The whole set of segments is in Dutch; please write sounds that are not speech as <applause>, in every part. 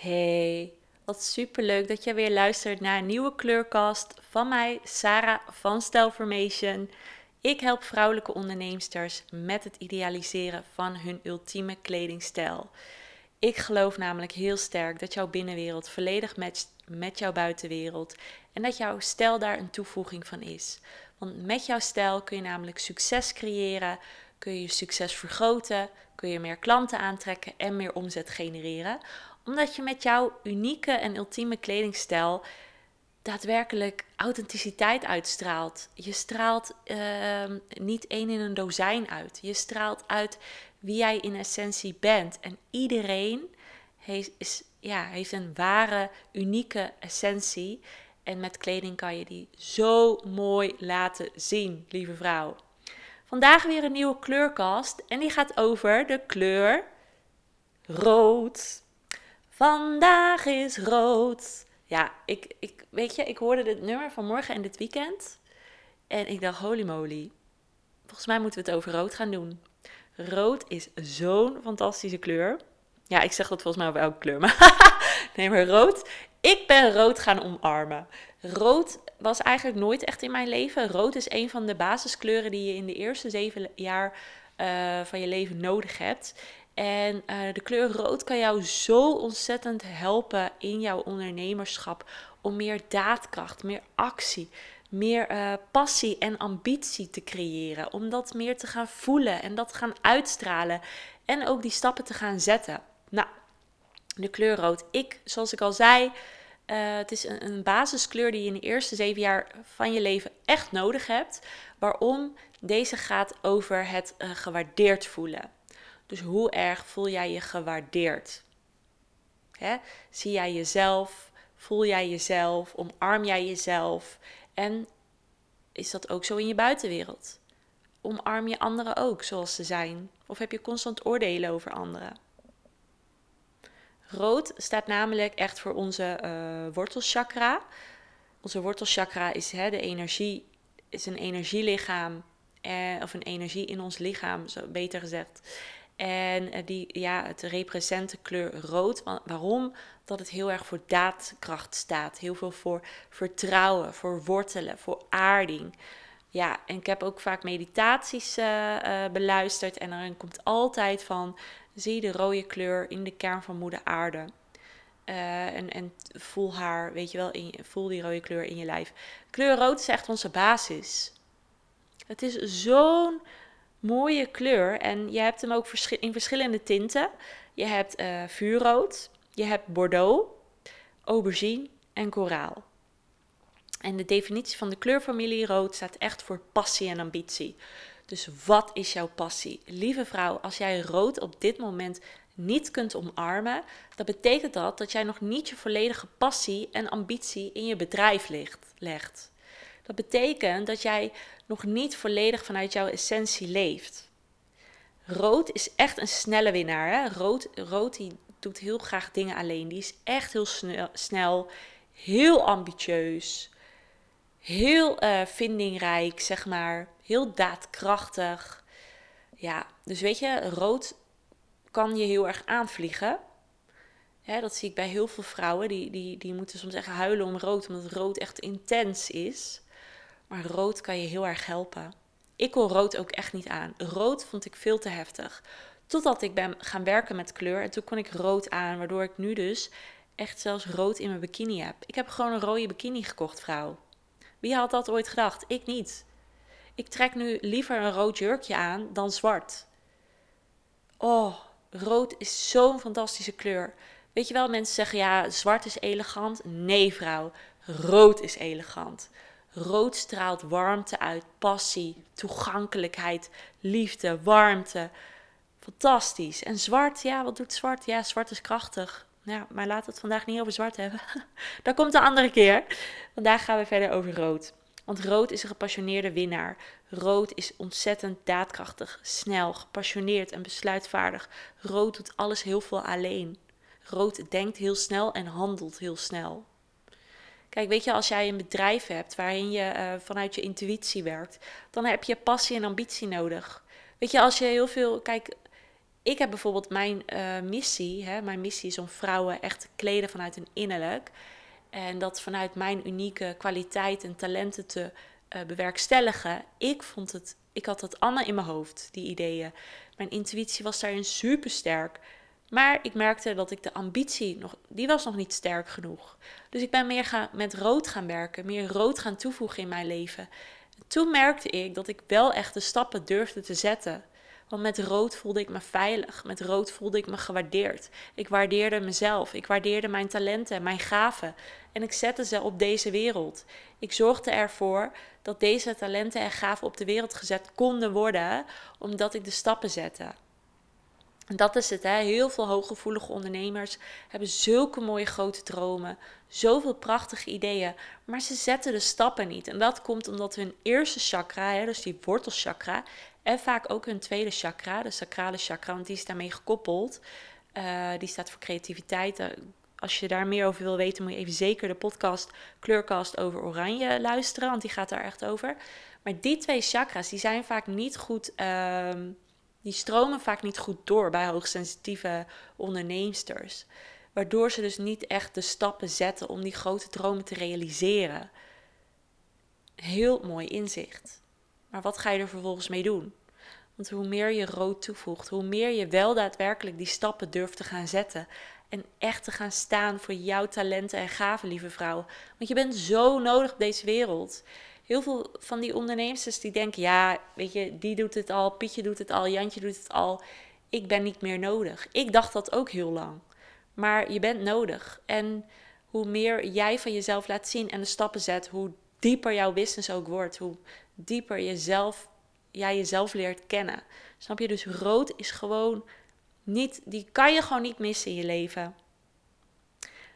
Hey, wat superleuk dat je weer luistert naar een nieuwe kleurkast van mij, Sarah van Stylformation. Ik help vrouwelijke onderneemsters met het idealiseren van hun ultieme kledingstijl. Ik geloof namelijk heel sterk dat jouw binnenwereld volledig matcht met jouw buitenwereld en dat jouw stijl daar een toevoeging van is. Want met jouw stijl kun je namelijk succes creëren, kun je je succes vergroten, kun je meer klanten aantrekken en meer omzet genereren omdat je met jouw unieke en ultieme kledingstijl daadwerkelijk authenticiteit uitstraalt. Je straalt uh, niet één in een dozijn uit. Je straalt uit wie jij in essentie bent. En iedereen heeft, is, ja, heeft een ware, unieke essentie. En met kleding kan je die zo mooi laten zien, lieve vrouw. Vandaag weer een nieuwe kleurkast en die gaat over de kleur rood. Vandaag is rood. Ja, ik, ik, weet je, ik hoorde dit nummer vanmorgen en dit weekend. En ik dacht, holy moly. Volgens mij moeten we het over rood gaan doen. Rood is zo'n fantastische kleur. Ja, ik zeg dat volgens mij over elke kleur. Maar <laughs> nee, maar rood. Ik ben rood gaan omarmen. Rood was eigenlijk nooit echt in mijn leven. Rood is een van de basiskleuren die je in de eerste zeven jaar uh, van je leven nodig hebt. En uh, de kleur rood kan jou zo ontzettend helpen in jouw ondernemerschap. Om meer daadkracht, meer actie, meer uh, passie en ambitie te creëren. Om dat meer te gaan voelen en dat gaan uitstralen. En ook die stappen te gaan zetten. Nou, de kleur rood. Ik, zoals ik al zei, uh, het is een, een, basiskleur die je in de eerste zeven jaar van je leven echt nodig hebt. Waarom? Deze gaat over het gewaardeerd voelen. Dus hoe erg voel jij je gewaardeerd? Hè? Zie jij jezelf? Voel jij jezelf? Omarm jij jezelf? En is dat ook zo in je buitenwereld? Omarm je anderen ook zoals ze zijn? Of heb je constant oordelen over anderen? Rood staat namelijk echt voor onze uh, wortelchakra. Onze wortelchakra is hè, de energie, is een energielichaam. Eh, of een energie in ons lichaam, zo beter gezegd. En eh, die, ja, het represente kleur rood. Waarom? Dat het heel erg voor daadkracht staat. Heel veel voor vertrouwen, voor wortelen, voor aarding. Ja, en ik heb ook vaak meditaties uh, uh, beluisterd. En daarin komt altijd van: zie de rode kleur in de kern van Moeder Aarde. En, en voel haar, weet je wel, in, voel die rode kleur in je lijf. Kleur rood is echt onze basis. Het is zo'n mooie kleur. En je hebt hem ook in verschillende tinten. Je hebt uh, vuurrood, je hebt bordeaux, aubergine en koraal. En de definitie van de kleurfamilie rood staat echt voor passie en ambitie. Dus wat is jouw passie? Lieve vrouw, als jij rood op dit moment niet kunt omarmen, dan betekent dat dat jij nog niet je volledige passie en ambitie in je bedrijf legt. Dat betekent dat jij nog niet volledig vanuit jouw essentie leeft. Rood is echt een snelle winnaar. Hè? Rood, rood die doet heel graag dingen alleen. Die is echt heel snel, snel heel ambitieus, heel uh, vindingrijk, zeg maar. Heel daadkrachtig. Ja, dus weet je, rood kan je heel erg aanvliegen. Dat zie ik bij heel veel vrouwen. Die, die, die moeten soms echt huilen om rood, omdat rood echt intens is. Maar rood kan je heel erg helpen. Ik kon rood ook echt niet aan. Rood vond ik veel te heftig. Totdat ik ben gaan werken met kleur en toen kon ik rood aan, waardoor ik nu dus echt zelfs rood in mijn bikini heb. Ik heb gewoon een rode bikini gekocht, vrouw. Wie had dat ooit gedacht? Ik niet. Ik trek nu liever een rood jurkje aan dan zwart. Oh, rood is zo'n fantastische kleur. Weet je wel, mensen zeggen ja, zwart is elegant. Nee, vrouw, rood is elegant. Rood straalt warmte uit, passie, toegankelijkheid, liefde, warmte. Fantastisch. En zwart, ja, wat doet zwart? Ja, zwart is krachtig. Ja, maar laten we het vandaag niet over zwart hebben. <laughs> Dat komt de andere keer. Vandaag gaan we verder over rood. Want rood is een gepassioneerde winnaar. Rood is ontzettend daadkrachtig, snel, gepassioneerd en besluitvaardig. Rood doet alles heel veel alleen. Rood denkt heel snel en handelt heel snel. Kijk, weet je, als jij een bedrijf hebt waarin je uh, vanuit je intuïtie werkt, dan heb je passie en ambitie nodig. Weet je, als je heel veel. Kijk, ik heb bijvoorbeeld mijn uh, missie. Hè, mijn missie is om vrouwen echt te kleden vanuit hun innerlijk. En dat vanuit mijn unieke kwaliteit en talenten te uh, bewerkstelligen. Ik vond het, ik had het allemaal in mijn hoofd, die ideeën. Mijn intuïtie was daarin super sterk. Maar ik merkte dat ik de ambitie nog, die was nog niet sterk genoeg. Dus ik ben meer gaan, met rood gaan werken, meer rood gaan toevoegen in mijn leven. En toen merkte ik dat ik wel echt de stappen durfde te zetten. Want met rood voelde ik me veilig. Met rood voelde ik me gewaardeerd. Ik waardeerde mezelf. Ik waardeerde mijn talenten en mijn gaven. En ik zette ze op deze wereld. Ik zorgde ervoor dat deze talenten en gaven op de wereld gezet konden worden, omdat ik de stappen zette. Dat is het, hè? heel veel hooggevoelige ondernemers hebben zulke mooie grote dromen, zoveel prachtige ideeën, maar ze zetten de stappen niet. En dat komt omdat hun eerste chakra, hè, dus die wortelchakra, en vaak ook hun tweede chakra, de sacrale chakra, want die is daarmee gekoppeld. Uh, die staat voor creativiteit. Uh, als je daar meer over wil weten, moet je even zeker de podcast Kleurkast over oranje luisteren, want die gaat daar echt over. Maar die twee chakras, die zijn vaak niet goed, uh, die stromen vaak niet goed door bij hoogsensitieve onderneemsters. Waardoor ze dus niet echt de stappen zetten om die grote dromen te realiseren. Heel mooi inzicht. Maar wat ga je er vervolgens mee doen? Want hoe meer je rood toevoegt, hoe meer je wel daadwerkelijk die stappen durft te gaan zetten. En echt te gaan staan voor jouw talenten en gaven, lieve vrouw. Want je bent zo nodig op deze wereld. Heel veel van die ondernemers die denken, ja, weet je, die doet het al, Pietje doet het al, Jantje doet het al. Ik ben niet meer nodig. Ik dacht dat ook heel lang. Maar je bent nodig. En hoe meer jij van jezelf laat zien en de stappen zet, hoe dieper jouw business ook wordt. Hoe dieper jezelf, jij jezelf leert kennen. Snap je? Dus rood is gewoon niet, die kan je gewoon niet missen in je leven.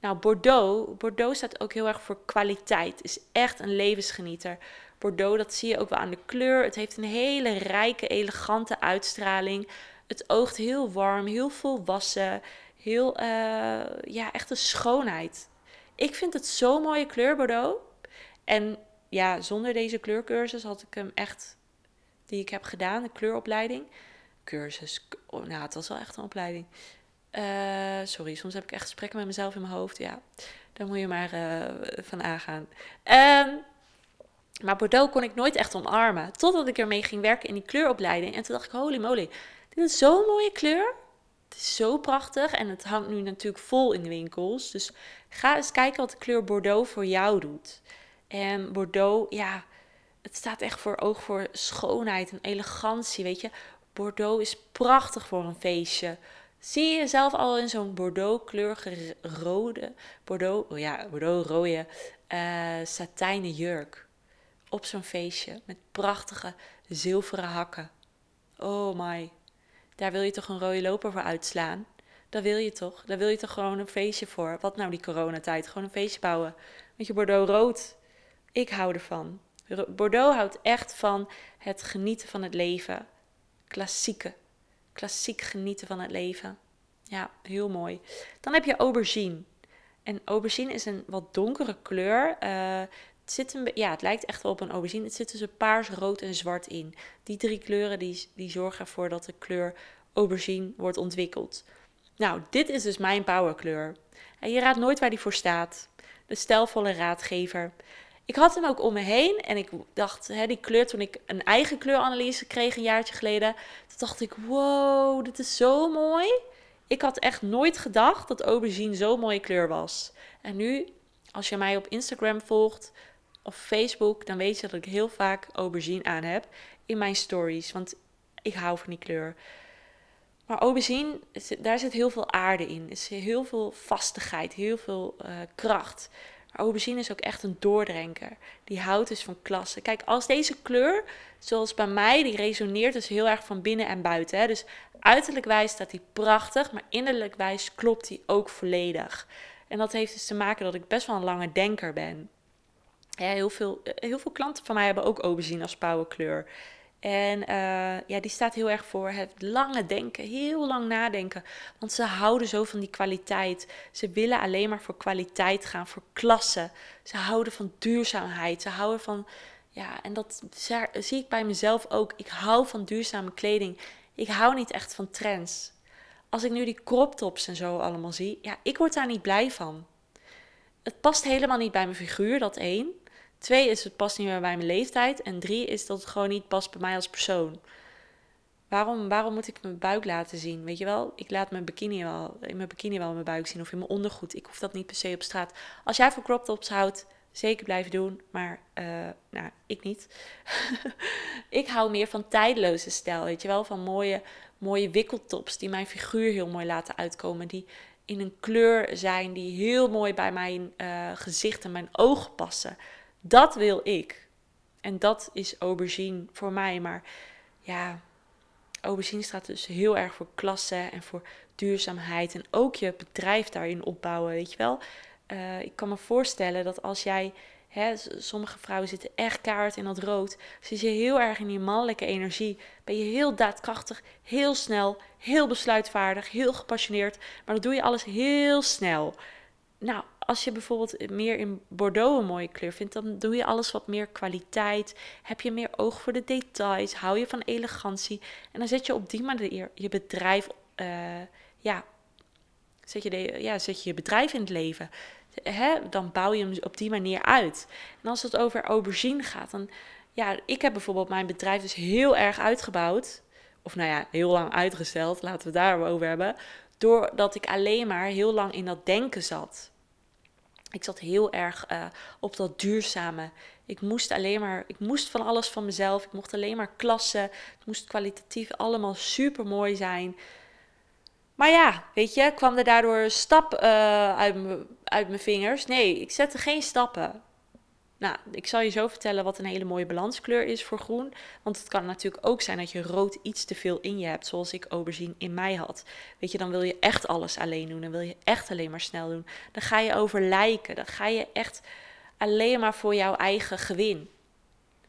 Nou, Bordeaux, Bordeaux staat ook heel erg voor kwaliteit. Is echt een levensgenieter. Bordeaux, dat zie je ook wel aan de kleur. Het heeft een hele rijke, elegante uitstraling. Het oogt heel warm, heel volwassen. Heel, uh, ja, echt een schoonheid. Ik vind het zo'n mooie kleur, Bordeaux. En ja, zonder deze kleurcursus had ik hem echt, die ik heb gedaan, de kleuropleiding, cursus. Oh, nou, het was wel echt een opleiding. Uh, sorry, soms heb ik echt gesprekken met mezelf in mijn hoofd. Ja, daar moet je maar uh, van aangaan. Um, maar Bordeaux kon ik nooit echt omarmen. Totdat ik ermee ging werken in die kleuropleiding. En toen dacht ik, holy moly, dit is zo'n mooie kleur. Het is zo prachtig. En het hangt nu natuurlijk vol in de winkels. Dus ga eens kijken wat de kleur Bordeaux voor jou doet. En Bordeaux, ja, het staat echt voor oog voor schoonheid en elegantie, weet je. Bordeaux is prachtig voor een feestje. Zie je jezelf al in zo'n Bordeaux-kleurige rode, Bordeaux, oh ja, Bordeaux-rode uh, satijnen jurk op zo'n feestje met prachtige zilveren hakken. Oh my, daar wil je toch een rode loper voor uitslaan? Daar wil je toch? Daar wil je toch gewoon een feestje voor? Wat nou die coronatijd? Gewoon een feestje bouwen. Met je Bordeaux rood. Ik hou ervan. Bordeaux houdt echt van het genieten van het leven. Klassieke. Klassiek genieten van het leven. Ja, heel mooi. Dan heb je aubergine. En aubergine is een wat donkere kleur. Uh, het, zit een, ja, het lijkt echt wel op een aubergine. Het zit tussen paars, rood en zwart in. Die drie kleuren die, die zorgen ervoor dat de kleur aubergine wordt ontwikkeld. Nou, dit is dus mijn powerkleur. En je raadt nooit waar die voor staat. De stijlvolle raadgever. Ik had hem ook om me heen en ik dacht, hè, die kleur, toen ik een eigen kleuranalyse kreeg een jaartje geleden, toen dacht ik, wow, dit is zo mooi. Ik had echt nooit gedacht dat aubergine zo'n mooie kleur was. En nu, als je mij op Instagram volgt of Facebook, dan weet je dat ik heel vaak aubergine aan heb in mijn stories, want ik hou van die kleur. Maar aubergine, daar zit heel veel aarde in. Er zit heel veel vastigheid, heel veel uh, kracht aubergine is ook echt een doordrenker. Die houdt dus van klasse. Kijk, als deze kleur, zoals bij mij, die resoneert dus heel erg van binnen en buiten. Hè? Dus uiterlijk wijs staat hij prachtig, maar innerlijk wijs klopt hij ook volledig. En dat heeft dus te maken dat ik best wel een lange denker ben. Heel, veel, heel veel klanten van mij hebben ook aubergine als powerkleur. En uh, ja, die staat heel erg voor het lange denken, heel lang nadenken. Want ze houden zo van die kwaliteit. Ze willen alleen maar voor kwaliteit gaan, voor klasse. Ze houden van duurzaamheid. Ze houden van, ja, en dat zie ik bij mezelf ook. Ik hou van duurzame kleding. Ik hou niet echt van trends. Als ik nu die crop tops en zo allemaal zie, ja, ik word daar niet blij van. Het past helemaal niet bij mijn figuur, dat één. Twee is het past niet meer bij mijn leeftijd. En drie is dat het gewoon niet past bij mij als persoon. Waarom, waarom moet ik mijn buik laten zien? Weet je wel, ik laat mijn bikini wel, in mijn bikini wel mijn buik zien of in mijn ondergoed. Ik hoef dat niet per se op straat. Als jij voor crop tops houdt, zeker blijven doen. Maar, uh, nou, ik niet. <laughs> ik hou meer van tijdloze stijl, weet je wel. Van mooie, mooie wikkeltops die mijn figuur heel mooi laten uitkomen. Die in een kleur zijn die heel mooi bij mijn uh, gezicht en mijn ogen passen. Dat wil ik. En dat is aubergine voor mij. Maar ja, aubergine staat dus heel erg voor klasse en voor duurzaamheid. En ook je bedrijf daarin opbouwen, weet je wel. Uh, ik kan me voorstellen dat als jij, hè, sommige vrouwen zitten echt kaart in dat rood. Als je heel erg in die mannelijke energie, ben je heel daadkrachtig, heel snel, heel besluitvaardig, heel gepassioneerd. Maar dan doe je alles heel snel. Nou, als je bijvoorbeeld meer in Bordeaux een mooie kleur vindt, dan doe je alles wat meer kwaliteit. Heb je meer oog voor de details, hou je van elegantie. En dan zet je op die manier je bedrijf, uh, ja, zet je, de, ja, zet je je bedrijf in het leven. Hè? Dan bouw je hem op die manier uit. En als het over aubergine gaat, dan, ja, ik heb bijvoorbeeld mijn bedrijf dus heel erg uitgebouwd. Of nou ja, heel lang uitgesteld, laten we het daarover hebben. Doordat ik alleen maar heel lang in dat denken zat. Ik zat heel erg uh, op dat duurzame. Ik moest alleen maar, ik moest van alles van mezelf. Ik mocht alleen maar klassen. Het moest kwalitatief allemaal super mooi zijn. Maar ja, weet je, kwam er daardoor een stap uh, uit, uit mijn vingers? Nee, ik zette geen stappen. Nou, ik zal je zo vertellen wat een hele mooie balanskleur is voor groen. Want het kan natuurlijk ook zijn dat je rood iets te veel in je hebt, zoals ik aubergine in mij had. Weet je, dan wil je echt alles alleen doen. Dan wil je echt alleen maar snel doen. Dan ga je over lijken. Dan ga je echt alleen maar voor jouw eigen gewin.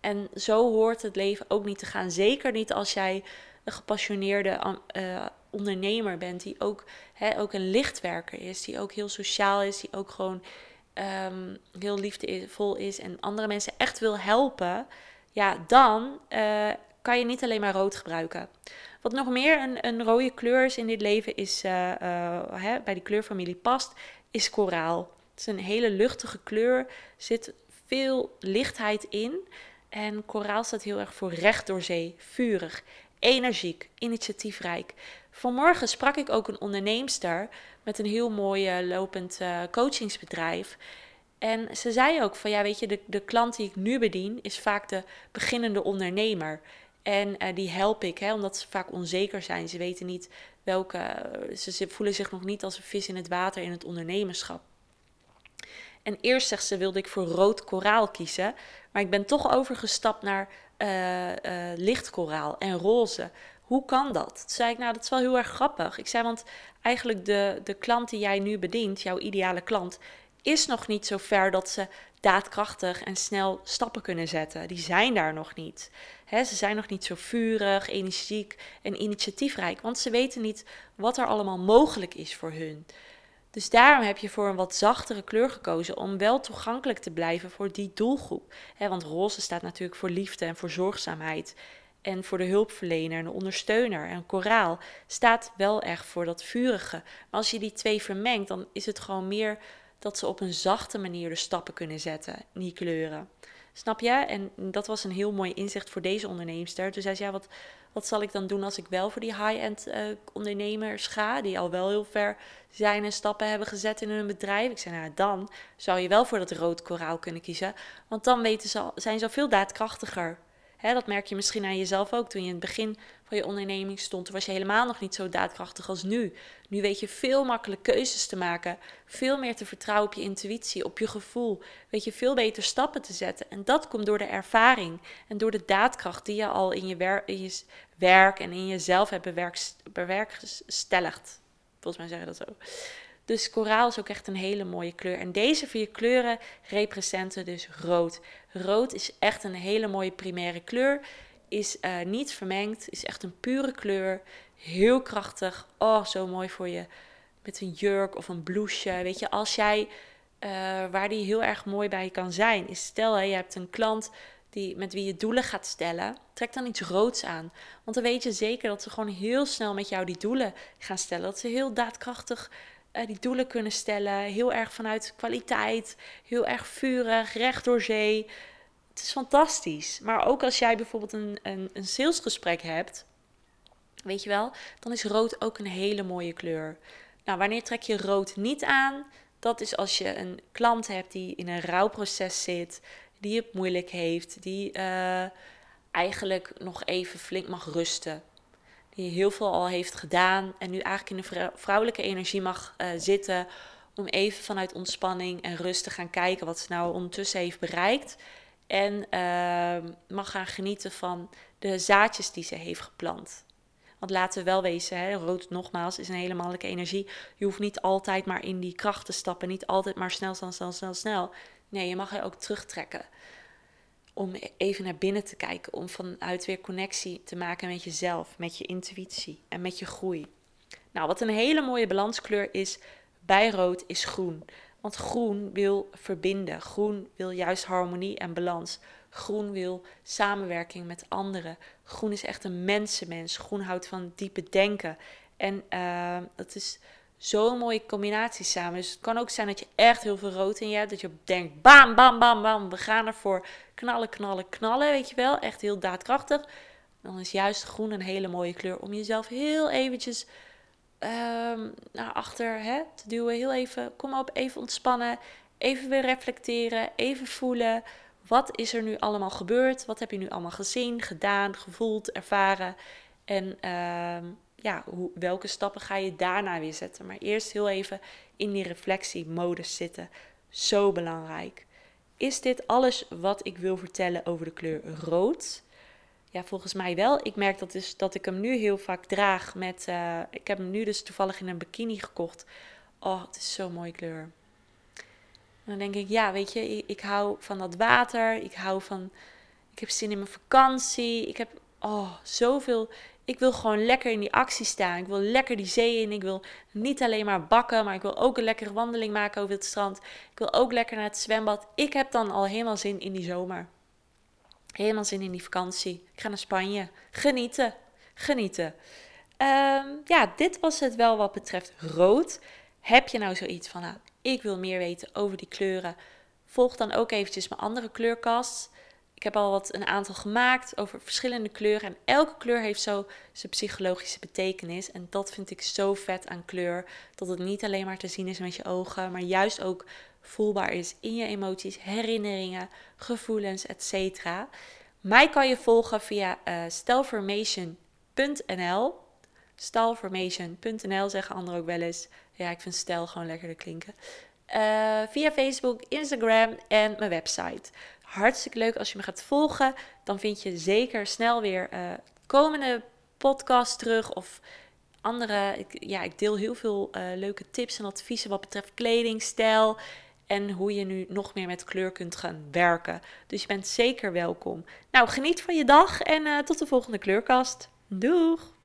En zo hoort het leven ook niet te gaan. Zeker niet als jij een gepassioneerde uh, ondernemer bent, die ook, hè, ook een lichtwerker is, die ook heel sociaal is, die ook gewoon um, heel liefdevol is en andere mensen echt wil helpen, ja, dan uh, kan je niet alleen maar rood gebruiken. Wat nog meer een, een rode kleur is in dit leven, is uh, hè, bij die kleurfamilie past, is koraal. Het is een hele luchtige kleur, zit veel lichtheid in. En koraal staat heel erg voor recht door zee, vurig, energiek, initiatiefrijk. Vanmorgen sprak ik ook een onderneemster met een heel mooi uh, lopend uh, coachingsbedrijf. En ze zei ook van ja, weet je, de, de klant die ik nu bedien is vaak de beginnende ondernemer. En uh, die help ik, hè, omdat ze vaak onzeker zijn. Ze weten niet welke, ze voelen zich nog niet als een vis in het water in het ondernemerschap. En eerst zegt ze wilde ik voor rood koraal kiezen, maar ik ben toch overgestapt naar uh, uh, lichtkoraal en roze. Hoe kan dat? Toen zei ik, nou, dat is wel heel erg grappig. Ik zei, want eigenlijk de, de klant die jij nu bedient, jouw ideale klant, is nog niet zo ver dat ze daadkrachtig en snel stappen kunnen zetten. Die zijn daar nog niet. He, ze zijn nog niet zo vurig, energiek en initiatiefrijk, want ze weten niet wat er allemaal mogelijk is voor hun. Dus daarom heb je voor een wat zachtere kleur gekozen om wel toegankelijk te blijven voor die doelgroep. want roze staat natuurlijk voor liefde en voor zorgzaamheid. En voor de hulpverlener en de ondersteuner. En koraal staat wel echt voor dat vurige. Maar als je die twee vermengt, dan is het gewoon meer dat ze op een zachte manier de stappen kunnen zetten, die kleuren. Snap je? En dat was een heel mooi inzicht voor deze onderneemster. Toen zei ze, ja, wat, wat zal ik dan doen als ik wel voor die high-end uh, ondernemers ga, die al wel heel ver zijn en stappen hebben gezet in hun bedrijf? Ik zei, nou, dan zou je wel voor dat rood koraal kunnen kiezen, want dan weten ze zijn ze al veel daadkrachtiger. Hè, dat merk je misschien aan jezelf ook. Toen je in het begin van je onderneming stond, toen was je helemaal nog niet zo daadkrachtig als nu. Nu weet je veel makkelijker keuzes te maken, veel meer te vertrouwen op je intuïtie, op je gevoel. Weet je veel beter stappen te zetten. En dat komt door de ervaring en door de daadkracht die je al in je, werk en in jezelf hebt bewerkstelligd. Volgens mij zeggen dat zo. Dus koraal is ook echt een hele mooie kleur. En deze vier kleuren representen dus rood. Rood is echt een hele mooie primaire kleur. Is uh, niet vermengd, is echt een pure kleur. Heel krachtig. Oh, zo mooi voor je. Met een jurk of een blouseje. Weet je, als jij, uh, waar die heel erg mooi bij kan zijn, is stel hè, je hebt een klant die, met wie je doelen gaat stellen, trek dan iets roods aan. Want dan weet je zeker dat ze gewoon heel snel met jou die doelen gaan stellen. Dat ze heel daadkrachtig uh, die doelen kunnen stellen. Heel erg vanuit kwaliteit, heel erg vurig, recht door zee. Het is fantastisch. Maar ook als jij bijvoorbeeld een, een, een salesgesprek hebt, weet je wel, dan is rood ook een hele mooie kleur. Nou, wanneer trek je rood niet aan? Dat is als je een klant hebt die in een rouwproces zit, die het moeilijk heeft, die uh, eigenlijk nog even flink mag rusten. Die heel veel al heeft gedaan en nu eigenlijk in de vrouwelijke energie mag uh, zitten om even vanuit ontspanning en rust te gaan kijken wat ze nou ondertussen heeft bereikt. En uh, mag gaan genieten van de zaadjes die ze heeft geplant. Want laten we wel wezen, hè, rood nogmaals is een hele mannelijke energie. Je hoeft niet altijd maar in die kracht te stappen. Niet altijd maar snel, snel, snel, snel, snel. Nee, je mag je ook terugtrekken. Om even naar binnen te kijken. Om vanuit weer connectie te maken met jezelf, met je intuïtie en met je groei. Nou, wat een hele mooie balanskleur is bij rood, is groen. Want groen wil verbinden. Groen wil juist harmonie en balans. Groen wil samenwerking met anderen. Groen is echt een mensenmens. Groen houdt van diepe denken. En uh, dat is zo'n mooie combinatie samen. Dus het kan ook zijn dat je echt heel veel rood in je hebt. Dat je denkt, bam, bam, bam, bam. We gaan ervoor knallen, knallen, knallen. Weet je wel, echt heel daadkrachtig. Dan is juist groen een hele mooie kleur om jezelf heel eventjes um, naar achter hè, te duwen. Heel even, kom op, even ontspannen. Even weer reflecteren, even voelen. Wat is er nu allemaal gebeurd? Wat heb je nu allemaal gezien, gedaan, gevoeld, ervaren? En uh, ja, hoe, welke stappen ga je daarna weer zetten? Maar eerst heel even in die reflectiemodus zitten. Zo belangrijk. Is dit alles wat ik wil vertellen over de kleur rood? Ja, volgens mij wel. Ik merk dat, dus, dat ik hem nu heel vaak draag met... Uh, ik heb hem nu dus toevallig in een bikini gekocht. Oh, het is zo'n mooie kleur. En dan denk ik, ja, weet je, ik, ik, hou van dat water. Ik hou van... Ik heb zin in mijn vakantie. Ik heb, oh, zoveel... Ik wil gewoon lekker in die actie staan. Ik wil lekker die zee in. Ik wil niet alleen maar bakken, maar ik wil ook een lekkere wandeling maken over het strand. Ik wil ook lekker naar het zwembad. Ik heb dan al helemaal zin in die zomer. Helemaal zin in die vakantie. Ik ga naar Spanje. Genieten. Genieten. Um, ja, dit was het wel wat betreft rood. Heb je nou zoiets van, nou, ik wil meer weten over die kleuren? Volg dan ook eventjes mijn andere kleurkast. Ik heb al wat een aantal gemaakt over verschillende kleuren. En elke kleur heeft zo zijn psychologische betekenis. En dat vind ik zo vet aan kleur. Dat het niet alleen maar te zien is met je ogen, maar juist ook voelbaar is in je emoties, herinneringen, gevoelens, etc. Mij kan je volgen via uh, stelformation.nl. Stalformation.nl zeggen anderen ook wel eens. Ja, ik vind stel gewoon lekkerder klinken. Uh, via Facebook, Instagram en mijn website. Hartstikke leuk als je me gaat volgen. Dan vind je zeker snel weer uh, komende podcast terug of andere. Ik, ja, ik deel heel veel uh, leuke tips en adviezen wat betreft kleding, stijl en hoe je nu nog meer met kleur kunt gaan werken. Dus je bent zeker welkom. Nou, geniet van je dag en uh, tot de volgende kleurkast. Doeg!